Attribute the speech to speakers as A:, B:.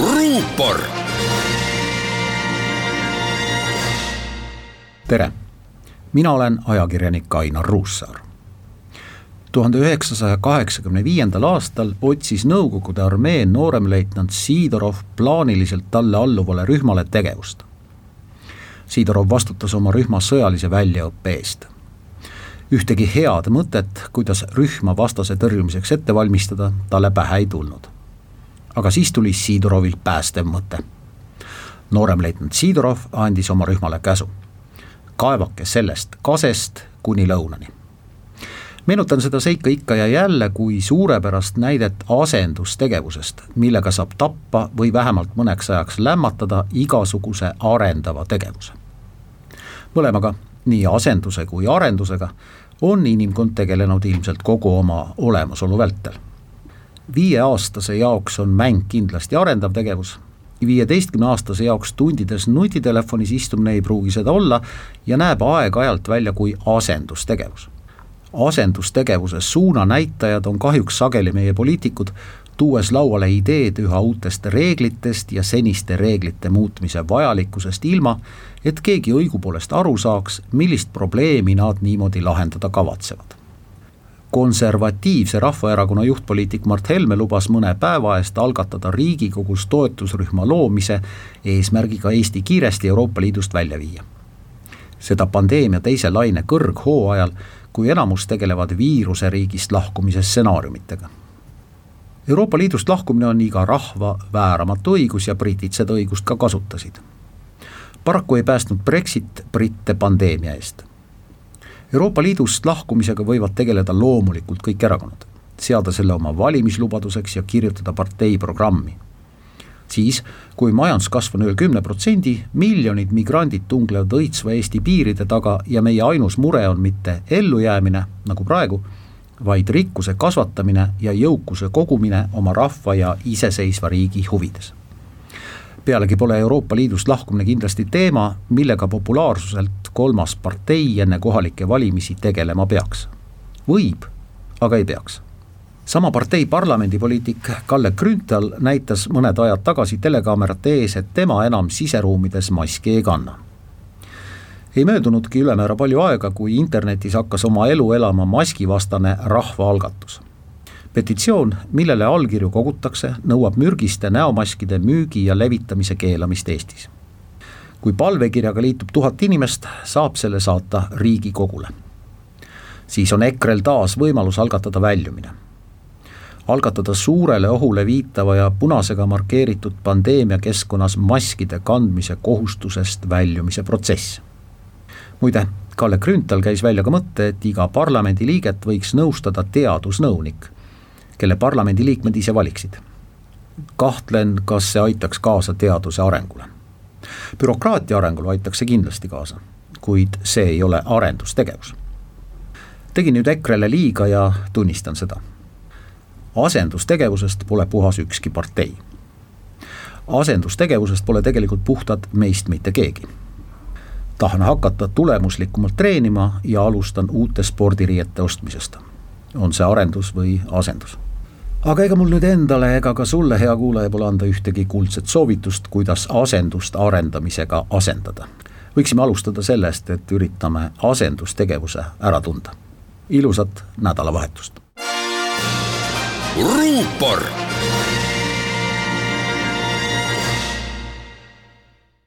A: ruupor. tere, mina olen ajakirjanik Ainar Ruussaar. tuhande üheksasaja kaheksakümne viiendal aastal otsis Nõukogude armee nooremleitnant Sidorov plaaniliselt talle alluvale rühmale tegevust. Sidorov vastutas oma rühma sõjalise väljaõppe eest ühtegi head mõtet, kuidas rühma vastase tõrjumiseks ette valmistada, talle pähe ei tulnud. Aga siis tuli Sidorovilt päästev mõte. nooremleitnant Sidorov andis oma rühmale käsu. kaevake sellest kasest kuni lõunani. meenutan seda seika ikka ja jälle kui suurepärast näidet asendustegevusest, millega saab tappa või vähemalt mõneks ajaks lämmatada igasuguse arendava tegevuse. mõlemaga nii asenduse kui arendusega, on inimkond tegelenud ilmselt kogu oma olemasolu vältel. Viieaastase jaoks on mäng kindlasti arendav tegevus, viieteistkümne aastase jaoks tundides nutitelefonis istumine ei pruugi seda olla ja näeb aeg-ajalt välja kui asendustegevus. asendustegevuse suunanäitajad on kahjuks sageli meie poliitikud, tuues lauale ideed üha uutest reeglitest ja seniste reeglite muutmise vajalikkusest ilma, et keegi õigupoolest aru saaks, millist probleemi nad niimoodi lahendada kavatsevad. Konservatiivse Rahvaerakonna juhtpoliitik Mart Helme lubas mõne päeva eest algatada Riigikogus toetusrühma loomise eesmärgiga Eesti kiiresti Euroopa Liidust välja viia. seda pandeemia teise laine kõrghooajal, kui enamus tegelevad viiruseriigist lahkumise stsenaariumitega Euroopa Liidust lahkumine on iga rahva vääramatu õigus ja britid seda õigust ka kasutasid paraku ei päästnud Brexit britte pandeemia eest. Euroopa Liidust lahkumisega võivad tegeleda loomulikult kõik erakonnad, seada selle oma valimislubaduseks ja kirjutada partei programmi. siis, kui majanduskasv on üle kümne protsendi, miljonid migrandid tunglevad õitsva Eesti piiride taga ja meie ainus mure on mitte ellujäämine, nagu praegu, vaid rikkuse kasvatamine ja jõukuse kogumine oma rahva ja iseseisva riigi huvides pealegi pole Euroopa Liidust lahkumine kindlasti teema, millega populaarsuselt kolmas partei enne kohalikke valimisi tegelema peaks. võib, aga ei peaks. sama partei parlamendipoliitik Kalle Grünthal näitas mõned ajad tagasi telekaamerate ees, et tema enam siseruumides maski ei kanna. ei möödunudki ülemäära palju aega, kui internetis hakkas oma elu elama maskivastane rahvaalgatus petitsioon, millele allkirju kogutakse, nõuab mürgiste näomaskide müügi ja levitamise keelamist Eestis. Kui palvekirjaga liitub tuhat inimest, saab selle saata Riigikogule. siis on EKRE-l taas võimalus algatada väljumine. algatada suurele ohule viitava ja punasega markeeritud pandeemia keskkonnas maskide kandmise kohustusest väljumise protsess. muide, Kalle Grünthal käis välja ka mõtte, et iga parlamendiliiget võiks nõustada teadusnõunik kelle parlamendiliikmed ise valiksid. kahtlen, kas see aitaks kaasa teaduse arengule. Bürokraatia arengule aitaks see kindlasti kaasa, kuid see ei ole arendustegevus. tegin nüüd EKRE-le liiga ja tunnistan seda. asendustegevusest pole puhas ükski partei. asendustegevusest pole tegelikult puhtalt meist mitte keegi tahan hakata tulemuslikumalt treenima ja alustan uute spordiriiete ostmisest. on see arendus või asendus? Aga ega mul nüüd endale ega ka sulle, hea kuulaja, pole anda ühtegi kuldset soovitust, kuidas asendust arendamisega asendada. võiksime alustada sellest, et üritame asendustegevuse ära tunda. ilusat nädalavahetust. ruupor